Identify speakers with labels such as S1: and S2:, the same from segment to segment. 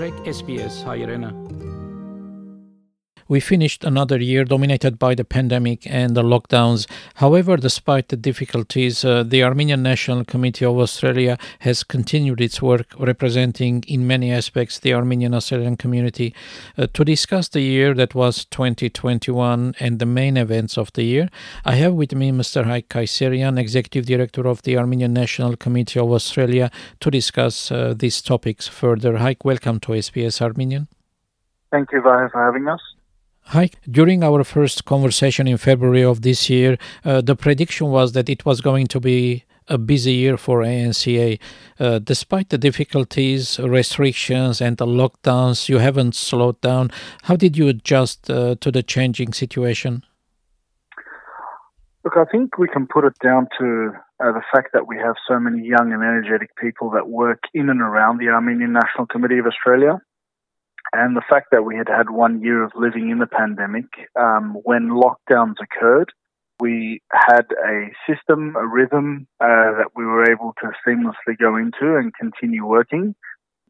S1: Ընտրեք SPS հայրենը
S2: We finished another year dominated by the pandemic and the lockdowns. However, despite the difficulties, uh, the Armenian National Committee of Australia has continued its work representing in many aspects the Armenian Australian community. Uh, to discuss the year that was 2021 and the main events of the year, I have with me Mr. Haik Kayserian, Executive Director of the Armenian National Committee of Australia, to discuss uh, these topics further. Haik, welcome to SBS Armenian.
S3: Thank you, Vahe, for having us.
S2: Hi. During our first conversation in February of this year, uh, the prediction was that it was going to be a busy year for ANCA. Uh, despite the difficulties, restrictions, and the lockdowns, you haven't slowed down. How did you adjust uh, to the changing situation?
S3: Look, I think we can put it down to uh, the fact that we have so many young and energetic people that work in and around the Armenian National Committee of Australia and the fact that we had had one year of living in the pandemic, um, when lockdowns occurred, we had a system, a rhythm uh, that we were able to seamlessly go into and continue working.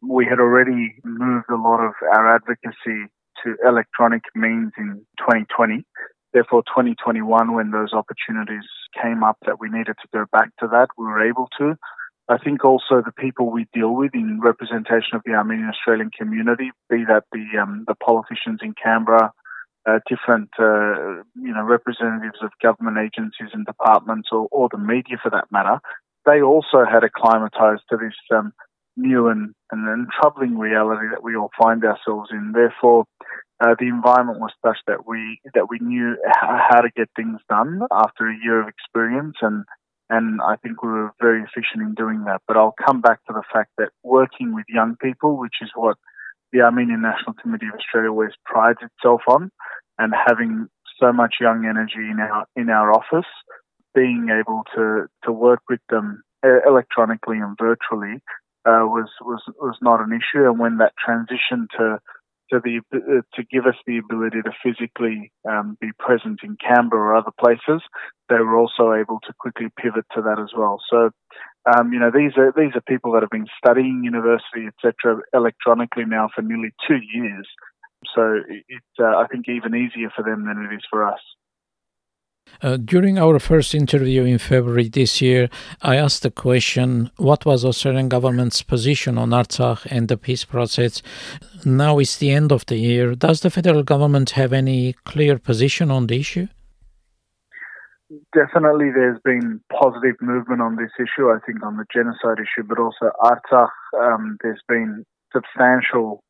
S3: We had already moved a lot of our advocacy to electronic means in 2020. Therefore, 2021, when those opportunities came up that we needed to go back to that, we were able to. I think also the people we deal with in representation of the Armenian Australian community, be that the um, the politicians in Canberra, uh, different uh, you know representatives of government agencies and departments, or, or the media for that matter, they also had acclimatized to this um, new and, and, and, troubling reality that we all find ourselves in. Therefore, uh, the environment was such that we that we knew how to get things done after a year of experience and and I think we were very efficient in doing that. But I'll come back to the fact that working with young people, which is what the Armenian National Committee of Australia always prides itself on, and having so much young energy in our in our office, being able to to work with them uh, electronically and virtually uh, was was was not an issue. And when that transition to to the uh, to give us the ability to physically um, be present in Canberra or other places, they were also able to quickly pivot to that as well. So, um, you know, these are these are people that have been studying university, etc., electronically now for nearly two years. So it's uh, I think even easier for them than it is for us.
S2: Uh, during our first interview in February this year, I asked the question what was Australian government's position on Artsakh and the peace process. Now it's the end of the year. Does the federal government have any clear position on the issue?
S3: Definitely, there's been positive movement on this issue. I think on the genocide issue, but also Artsakh. Um, there's been substantial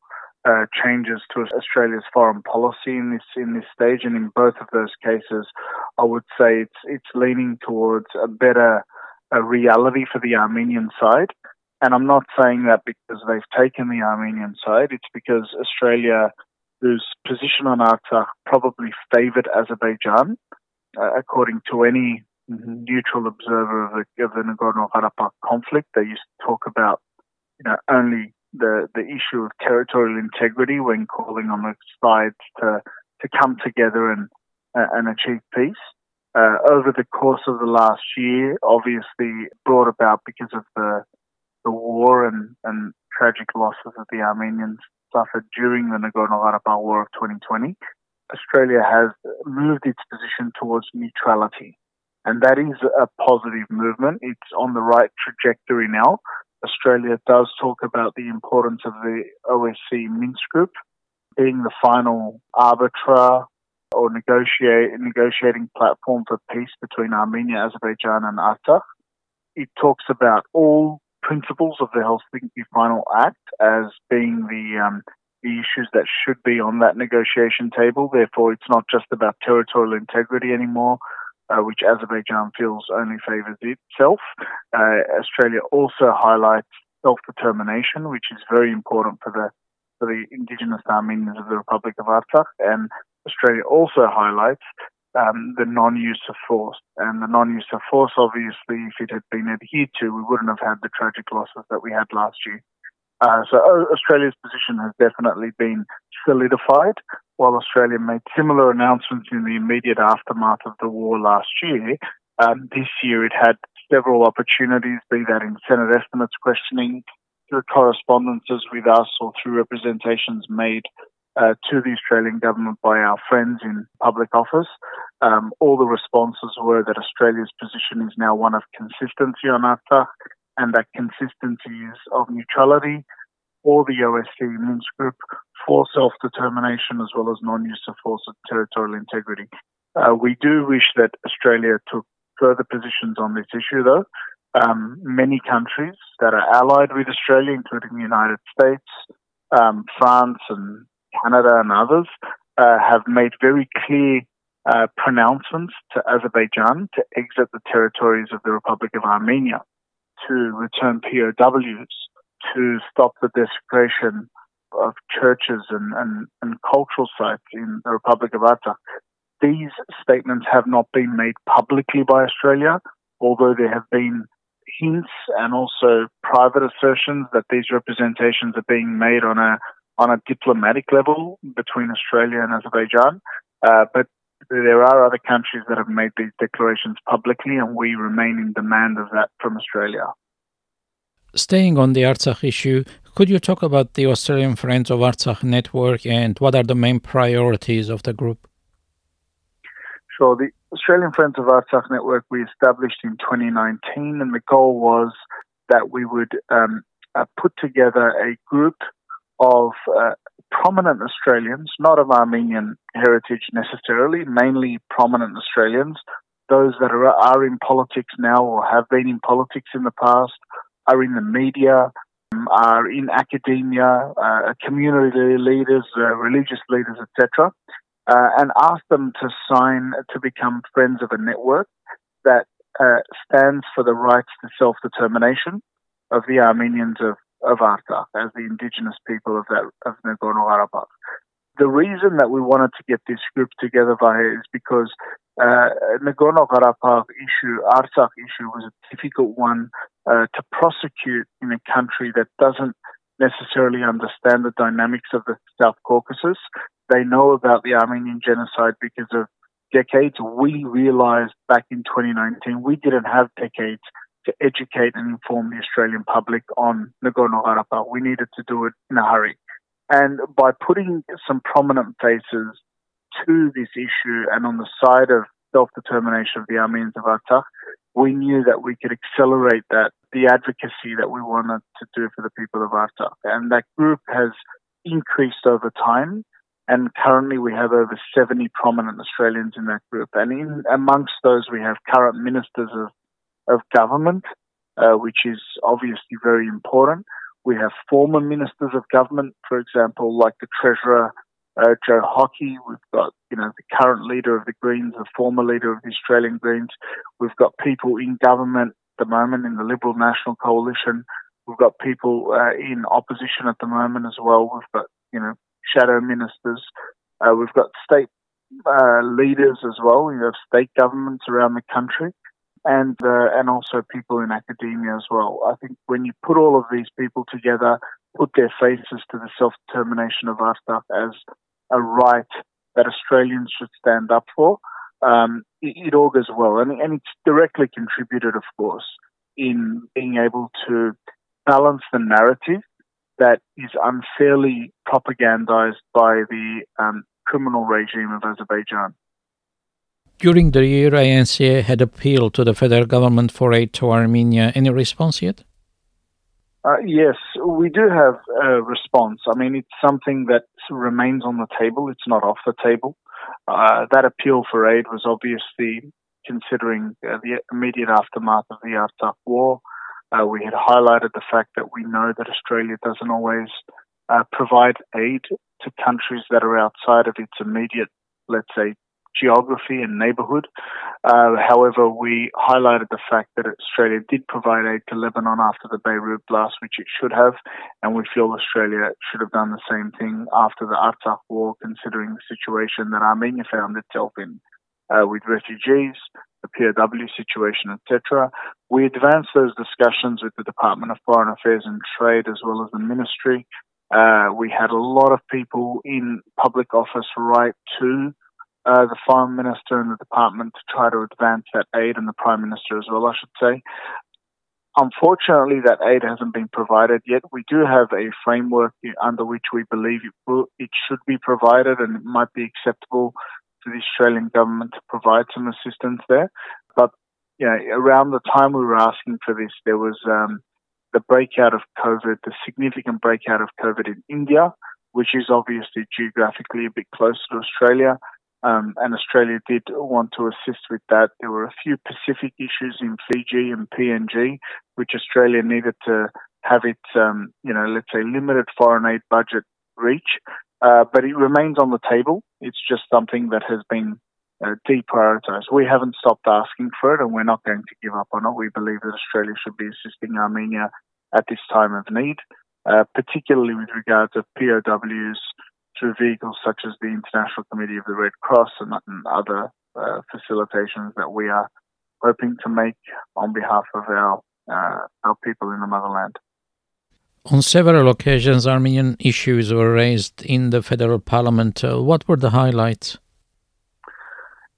S3: uh, changes to Australia's foreign policy in this in this stage, and in both of those cases, I would say it's it's leaning towards a better a reality for the Armenian side. And I'm not saying that because they've taken the Armenian side. It's because Australia, whose position on Artsakh probably favoured Azerbaijan, uh, according to any neutral observer of the, of the Nagorno-Karabakh conflict. They used to talk about, you know, only the, the issue of territorial integrity when calling on the sides to, to come together and, uh, and achieve peace. Uh, over the course of the last year, obviously brought about because of the the war and, and tragic losses that the Armenians suffered during the Nagorno-Karabakh War of 2020, Australia has moved its position towards neutrality. And that is a positive movement. It's on the right trajectory now. Australia does talk about the importance of the OSCE Minsk Group being the final arbiter or negotiate, negotiating platform for peace between Armenia, Azerbaijan, and Artsakh. It talks about all principles of the Helsinki Final Act as being the um, the issues that should be on that negotiation table. Therefore, it's not just about territorial integrity anymore, uh, which Azerbaijan feels only favours itself. Uh, Australia also highlights self-determination, which is very important for the for the indigenous Armenians of the Republic of Artsakh, and Australia also highlights um, the non-use of force. And the non-use of force, obviously, if it had been adhered to, we wouldn't have had the tragic losses that we had last year. Uh, so Australia's position has definitely been solidified. While Australia made similar announcements in the immediate aftermath of the war last year, um, this year it had several opportunities, be that in Senate estimates questioning, through correspondences with us or through representations made uh, to the Australian government by our friends in public office. Um, all the responses were that Australia's position is now one of consistency on Artsakh and that consistency is of neutrality for the OSCE Minsk Group for self-determination as well as non-use of force and territorial integrity. Uh, we do wish that Australia took further positions on this issue, though. Um, many countries that are allied with Australia, including the United States, um, France, and Canada, and others, uh, have made very clear uh, pronouncements to Azerbaijan to exit the territories of the Republic of Armenia, to return POWs, to stop the desecration of churches and, and, and cultural sites in the Republic of Artsakh. These statements have not been made publicly by Australia, although there have been hints and also private assertions that these representations are being made on a on a diplomatic level between Australia and Azerbaijan. Uh, but there are other countries that have made these declarations publicly, and we remain in demand of that from Australia.
S2: Staying on the Artsakh issue, could you talk about the Australian Friends of Artsakh network and what are the main priorities of the group?
S3: Sure. The Australian Friends of Artsakh network we established in 2019, and the goal was that we would um, uh, put together a group of uh, prominent Australians, not of Armenian heritage necessarily, mainly prominent Australians, those that are, are in politics now or have been in politics in the past, are in the media, um, are in academia, uh, community leaders, uh, religious leaders, etc., uh, and ask them to sign to become friends of a network that uh, stands for the rights to self-determination of the Armenians of, of Artsakh as the indigenous people of that of Nagorno-Karabakh. The reason that we wanted to get this group together, Vahe, is because uh, Nagorno-Karabakh issue, Artsakh issue, was a difficult one uh, to prosecute in a country that doesn't necessarily understand the dynamics of the South Caucasus. They know about the Armenian genocide because of decades. We realized back in 2019 we didn't have decades to educate and inform the Australian public on Nagorno-Karabakh. We needed to do it in a hurry. And by putting some prominent faces to this issue and on the side of self-determination of the Armenians of Artsakh, we knew that we could accelerate that, the advocacy that we wanted to do for the people of Artsakh. And that group has increased over time. And currently we have over 70 prominent Australians in that group. And in amongst those, we have current ministers of, of government, uh, which is obviously very important. We have former ministers of government, for example, like the Treasurer uh, Joe Hockey. We've got, you know, the current leader of the Greens, the former leader of the Australian Greens. We've got people in government at the moment in the Liberal National Coalition. We've got people uh, in opposition at the moment as well. We've got, you know, shadow ministers. Uh, we've got state uh, leaders as well. You have state governments around the country. And uh, and also people in academia as well. I think when you put all of these people together, put their faces to the self determination of Artsakh as a right that Australians should stand up for, um, it, it augurs well. And, and it's directly contributed, of course, in being able to balance the narrative that is unfairly propagandized by the um, criminal regime of Azerbaijan.
S2: During the year, ANCA had appealed to the federal government for aid to Armenia. Any response yet?
S3: Uh, yes, we do have a response. I mean, it's something that remains on the table. It's not off the table. Uh, that appeal for aid was obviously considering uh, the immediate aftermath of the Artsakh war. Uh, we had highlighted the fact that we know that Australia doesn't always uh, provide aid to countries that are outside of its immediate, let's say, geography and neighbourhood. Uh, however, we highlighted the fact that Australia did provide aid to Lebanon after the Beirut blast, which it should have, and we feel Australia should have done the same thing after the Artsakh war, considering the situation that Armenia found itself in uh, with refugees, the POW situation, etc. We advanced those discussions with the Department of Foreign Affairs and Trade as well as the Ministry. Uh, we had a lot of people in public office write to uh, the Foreign Minister and the Department to try to advance that aid, and the Prime Minister as well, I should say. unfortunately, that aid hasn't been provided yet. We do have a framework under which we believe it, will, it should be provided and it might be acceptable to the Australian government to provide some assistance there. But you know, around the time we were asking for this, there was um, the breakout of COVID, the significant breakout of COVID in India, which is obviously geographically a bit closer to Australia. Um, and Australia did want to assist with that. There were a few Pacific issues in Fiji and PNG, which Australia needed to have its, um, you know, let's say limited foreign aid budget reach. Uh, but it remains on the table. It's just something that has been uh, deprioritized. We haven't stopped asking for it, and we're not going to give up on it. We believe that Australia should be assisting Armenia at this time of need, uh, particularly with regard to POWs through vehicles such as the International Committee of the Red Cross and, and other uh, facilitations that we are hoping to make on behalf of our uh, our people in the motherland.
S2: On several occasions, Armenian issues were raised in the federal parliament. Uh, what were the highlights?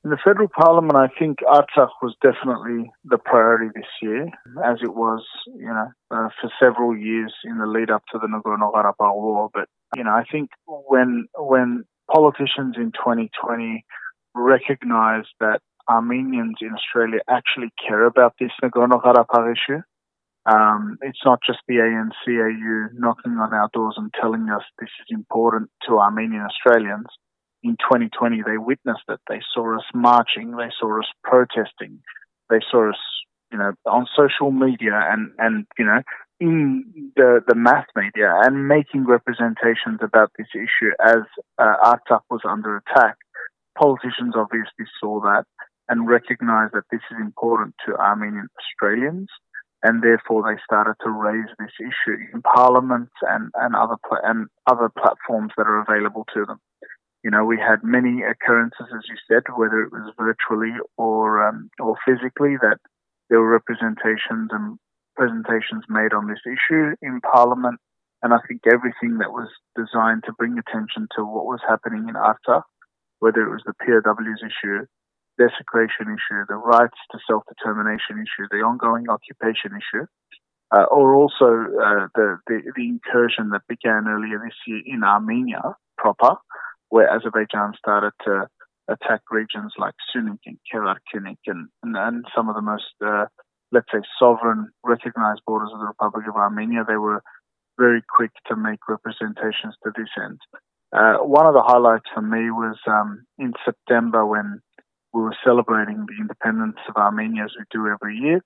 S3: In the federal parliament, I think Artsakh was definitely the priority this year, as it was, you know, uh, for several years in the lead up to the Nagorno-Karabakh war. But you know, I think when when politicians in 2020 recognized that Armenians in Australia actually care about this Nagorno-Karabakh issue, um, it's not just the ANCAU knocking on our doors and telling us this is important to Armenian Australians in 2020, they witnessed it. They saw us marching. They saw us protesting. They saw us, you know, on social media and, and you know, in the, the mass media and making representations about this issue as uh, Artsakh was under attack. Politicians obviously saw that and recognized that this is important to Armenian Australians and therefore they started to raise this issue in Parliament and, and other pla- and other platforms that are available to them. You know, we had many occurrences, as you said, whether it was virtually or um, or physically, that there were representations and presentations made on this issue in Parliament. And I think everything that was designed to bring attention to what was happening in Artsakh, whether it was the POWs issue, desecration issue, the rights to self-determination issue, the ongoing occupation issue, uh, or also uh, the, the, the incursion that began earlier this year in Armenia proper, where Azerbaijan started to attack regions like Syunik and Gegharkunik and, and, and some of the most, uh, let's say, sovereign recognized borders of the Republic of Armenia. They were very quick to make representations to this end. Uh, one of the highlights for me was um, in September when we were celebrating the independence of Armenia as we do every year.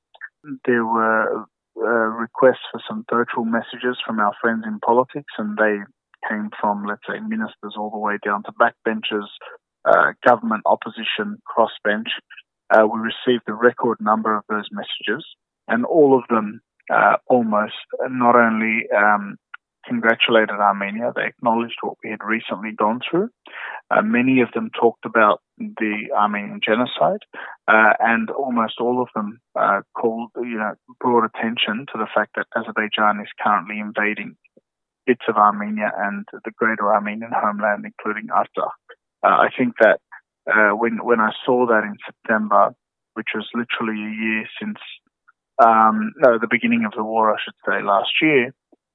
S3: There were uh, requests for some virtual messages from our friends in politics, and they came from, let's say, ministers all the way down to backbenchers, uh, government opposition, crossbench. Uh, we received a record number of those messages, and all of them uh, almost not only um, congratulated Armenia, they acknowledged what we had recently gone through. Uh, many of them talked about the Armenian genocide, uh, and almost all of them uh, called, you know, brought attention to the fact that Azerbaijan is currently invading bits of Armenia and the greater Armenian homeland, including Artsakh. Uh, I think that uh, when when I saw that in September, which was literally a year since um, no, the beginning of the war, I should say, last year,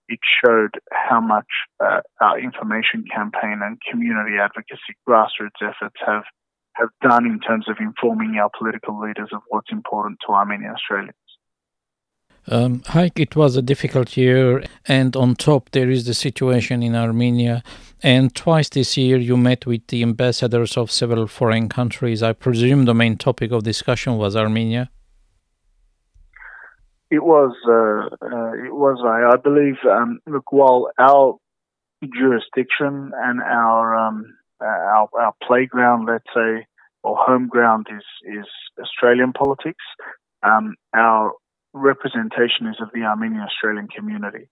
S3: it showed how much uh, our information campaign and community advocacy grassroots efforts have have done in terms of informing our political leaders of what's important to Armenian Australians.
S2: Um, Haik, it was a difficult year, and on top, there is the situation in Armenia. And twice this year, you met with the ambassadors of several foreign countries. I presume the main topic of discussion was Armenia.
S3: It was. Uh, uh, it was. I, I believe. Um, look, while our jurisdiction and our um, our, our playground, let's say, or home ground is is Australian politics. Um, our representation is of the Armenian Australian community.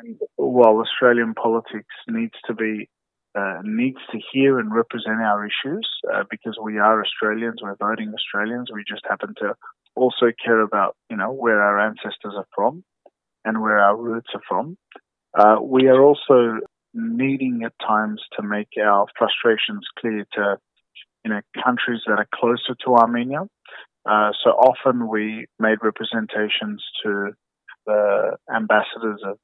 S3: And while Australian politics needs to be uh, needs to hear and represent our issues uh, because we are Australians, we're voting Australians. We just happen to also care about you know where our ancestors are from and where our roots are from. Uh, we are also needing at times to make our frustrations clear to you know countries that are closer to Armenia uh, so often we made representations to the ambassadors of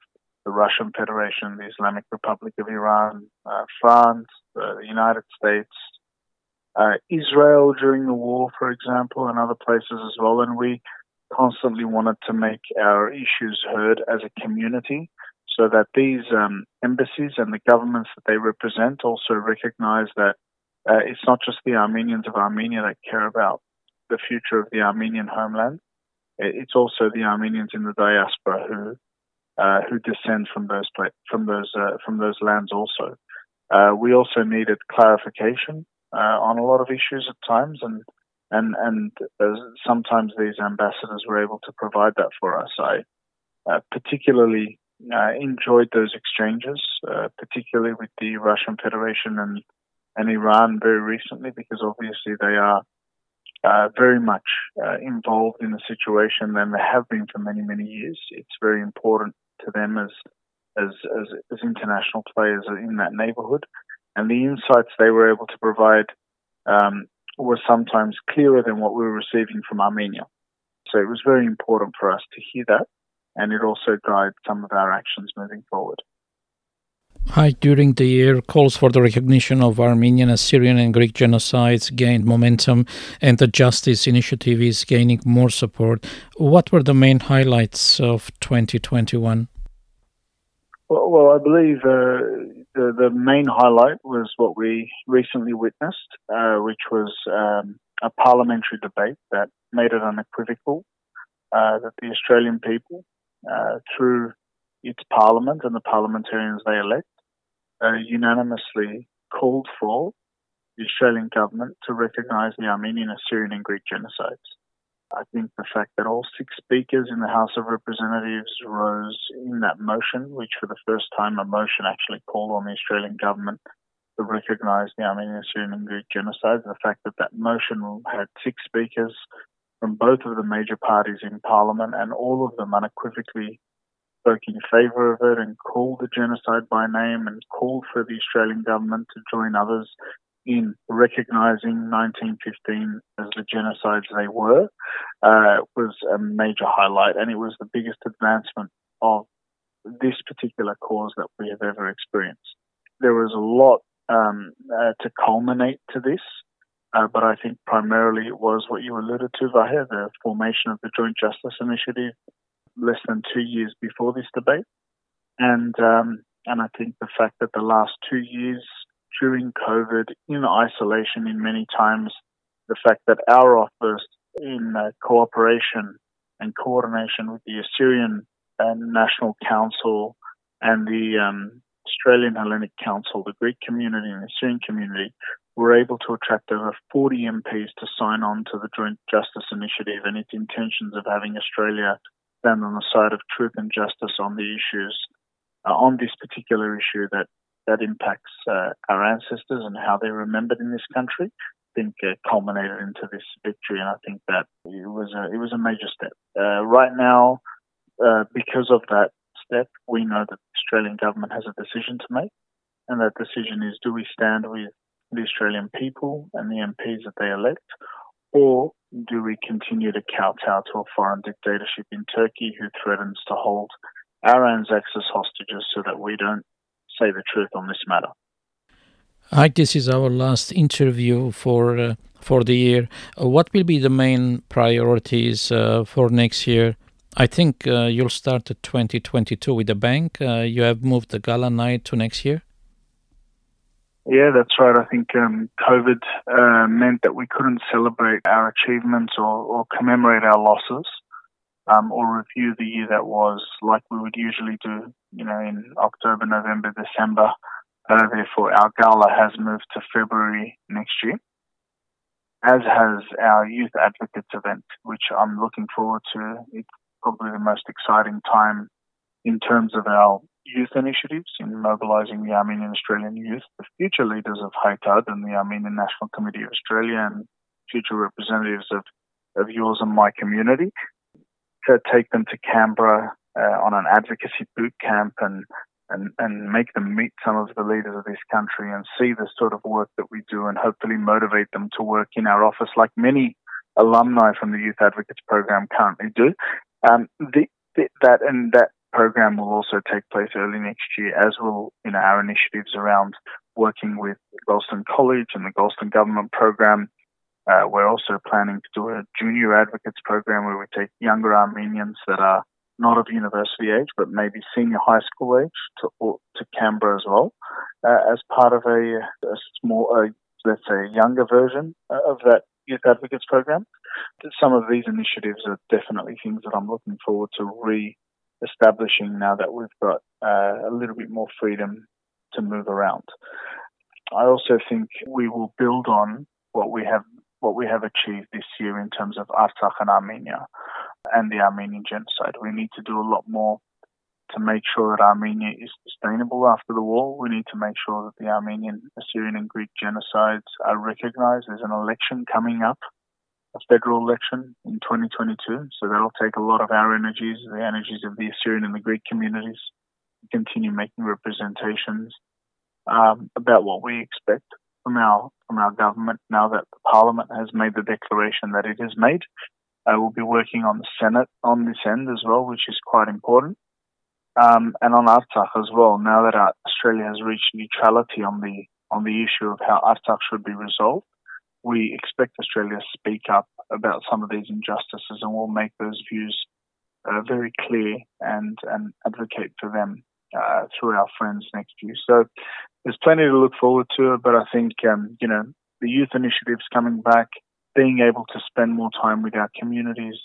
S3: the Russian Federation, the Islamic Republic of Iran, uh, France, the United States, uh, Israel during the war, for example, and other places as well. And we constantly wanted to make our issues heard as a community so that these um, embassies and the governments that they represent also recognize that uh, it's not just the Armenians of Armenia that care about the future of the Armenian homeland. It's also the Armenians in the diaspora who uh, who descend from those from those uh, from those lands. Also, uh, we also needed clarification uh, on a lot of issues at times, and and and sometimes these ambassadors were able to provide that for us. I uh, particularly uh, enjoyed those exchanges, uh, particularly with the Russian Federation and and Iran very recently, because obviously they are uh, very much uh, involved in the situation, than they have been for many many years. It's very important to them as as as, as international players in that neighbourhood, and the insights they were able to provide. Um, were sometimes clearer than what we were receiving from Armenia. So it was very important for us to hear that, and it also guides some of our actions moving forward.
S2: Haik, during the year, calls for the recognition of Armenian, Assyrian, and Greek genocides gained momentum, and the Justice Initiative is gaining more support. What were the main highlights of 2021?
S3: Well, well I believe uh, the, the main highlight was what we recently witnessed, uh, which was um, a parliamentary debate that made it unequivocal uh, that the Australian people, uh, through its parliament and the parliamentarians they elect, uh, unanimously called for the Australian government to recognise the Armenian, Assyrian, and Greek genocides. I think the fact that all six speakers in the House of Representatives rose in that motion, which for the first time a motion actually called on the Australian government to recognise the Armenian, Assyrian, and Greek genocide, the fact that that motion had six speakers from both of the major parties in Parliament and all of them unequivocally spoke in favour of it and called the genocide by name and called for the Australian government to join others in recognizing 1915 as the genocides they were uh, was a major highlight, and it was the biggest advancement of this particular cause that we have ever experienced. There was a lot um, uh, to culminate to this, uh, but I think primarily it was what you alluded to, Vahe, the formation of the Joint Justice Initiative less than two years before this debate. And um, and I think the fact that the last two years during COVID in isolation in many times, the fact that our office in uh, cooperation and coordination with the Assyrian uh, National Council and the um, Australian Hellenic Council, the Greek community and the Assyrian community, were able to attract over 40 MPs to sign on to the Joint Justice Initiative and its intentions of having Australia stand on the side of truth and justice on the issues, uh, on this particular issue that that impacts uh, our ancestors and how they're remembered in this country. I think uh, culminated into this victory, and I think that it was a, it was a major step. Uh, right now, uh, because of that step, we know that the Australian government has a decision to make, and that decision is: do we stand with the Australian people and the MPs that they elect, or do we continue to kowtow to a foreign dictatorship in Turkey who threatens to hold our Anzacs as hostages so that we don't say the truth on this matter.
S2: Haik, this is our last interview for uh, for the year. Uh, what will be the main priorities uh, for next year? I think uh, you'll start at 2022 with the bank. Uh, you have moved the gala night to next year.
S3: Yeah, that's right. I think um, COVID uh, meant that we couldn't celebrate our achievements or, or commemorate our losses um, or review the year that was like we would usually do, you know, in October, November, December. Uh, therefore, our gala has moved to February next year, as has our Youth Advocates event, which I'm looking forward to. It's probably the most exciting time in terms of our youth initiatives in mobilizing the Armenian Australian youth, the future leaders of Haitad and the Armenian National Committee of Australia, and future representatives of, of yours and my community to take them to Canberra uh, on an advocacy boot camp and, and, and make them meet some of the leaders of this country and see the sort of work that we do and hopefully motivate them to work in our office like many alumni from the Youth Advocates Program currently do. Um, the, that and that program will also take place early next year, as will you know our initiatives around working with Galstaun College and the Galstaun Government Program. Uh, we're also planning to do a junior advocates program where we take younger Armenians that are not of university age, but maybe senior high school age to to Canberra as well, uh, as part of a, a small, uh, let's say, younger version of that youth advocates program. Some of these initiatives are definitely things that I'm looking forward to re-establishing now that we've got uh, a little bit more freedom to move around. I also think we will build on what we have what we have achieved this year in terms of Artsakh and Armenia and the Armenian genocide. We need to do a lot more to make sure that Armenia is sustainable after the war. We need to make sure that the Armenian, Assyrian, and Greek genocides are recognized. There's an election coming up, a federal election in 2022. So that'll take a lot of our energies, the energies of the Assyrian and the Greek communities, to continue making representations um, about what we expect from our from our government now that the Parliament has made the declaration that it has made. Uh, we'll be working on the Senate on this end as well, which is quite important um, and on Artsakh as well. Now that Australia has reached neutrality on the on the issue of how Artsakh should be resolved, we expect Australia to speak up about some of these injustices, and we'll make those views uh, very clear and and advocate for them uh, through our friends next year. So there's plenty to look forward to, but I think um, you know the youth initiatives coming back, being able to spend more time with our communities,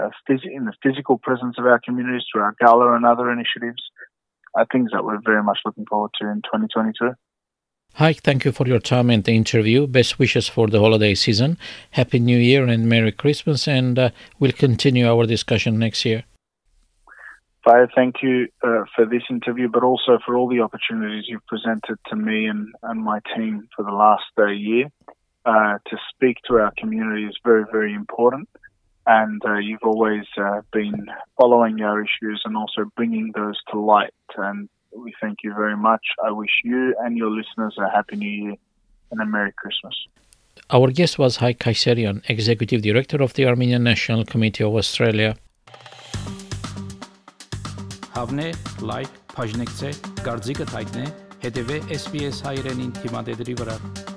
S3: uh, in the physical presence of our communities through our gala and other initiatives are things that we're very much looking forward to in 2022.
S2: Haik, thank you for your time and the interview. Best wishes for the holiday season. Happy New Year and Merry Christmas, and uh, we'll continue our discussion next year.
S3: Thank you uh, for this interview, but also for all the opportunities you've presented to me and, and my team for the last uh, year. Uh, to speak to our community is very, very important and uh, you've always uh, been following our issues and also bringing those to light. And we thank you very much. I wish you and your listeners a happy new year and a Merry Christmas.
S2: Our guest was Haik Kayserian, Executive Director of the Armenian National Committee of Australia. Հավնե, լայք, դարձիկը հետևե SPS հայրենին թիմադեդրի վրա։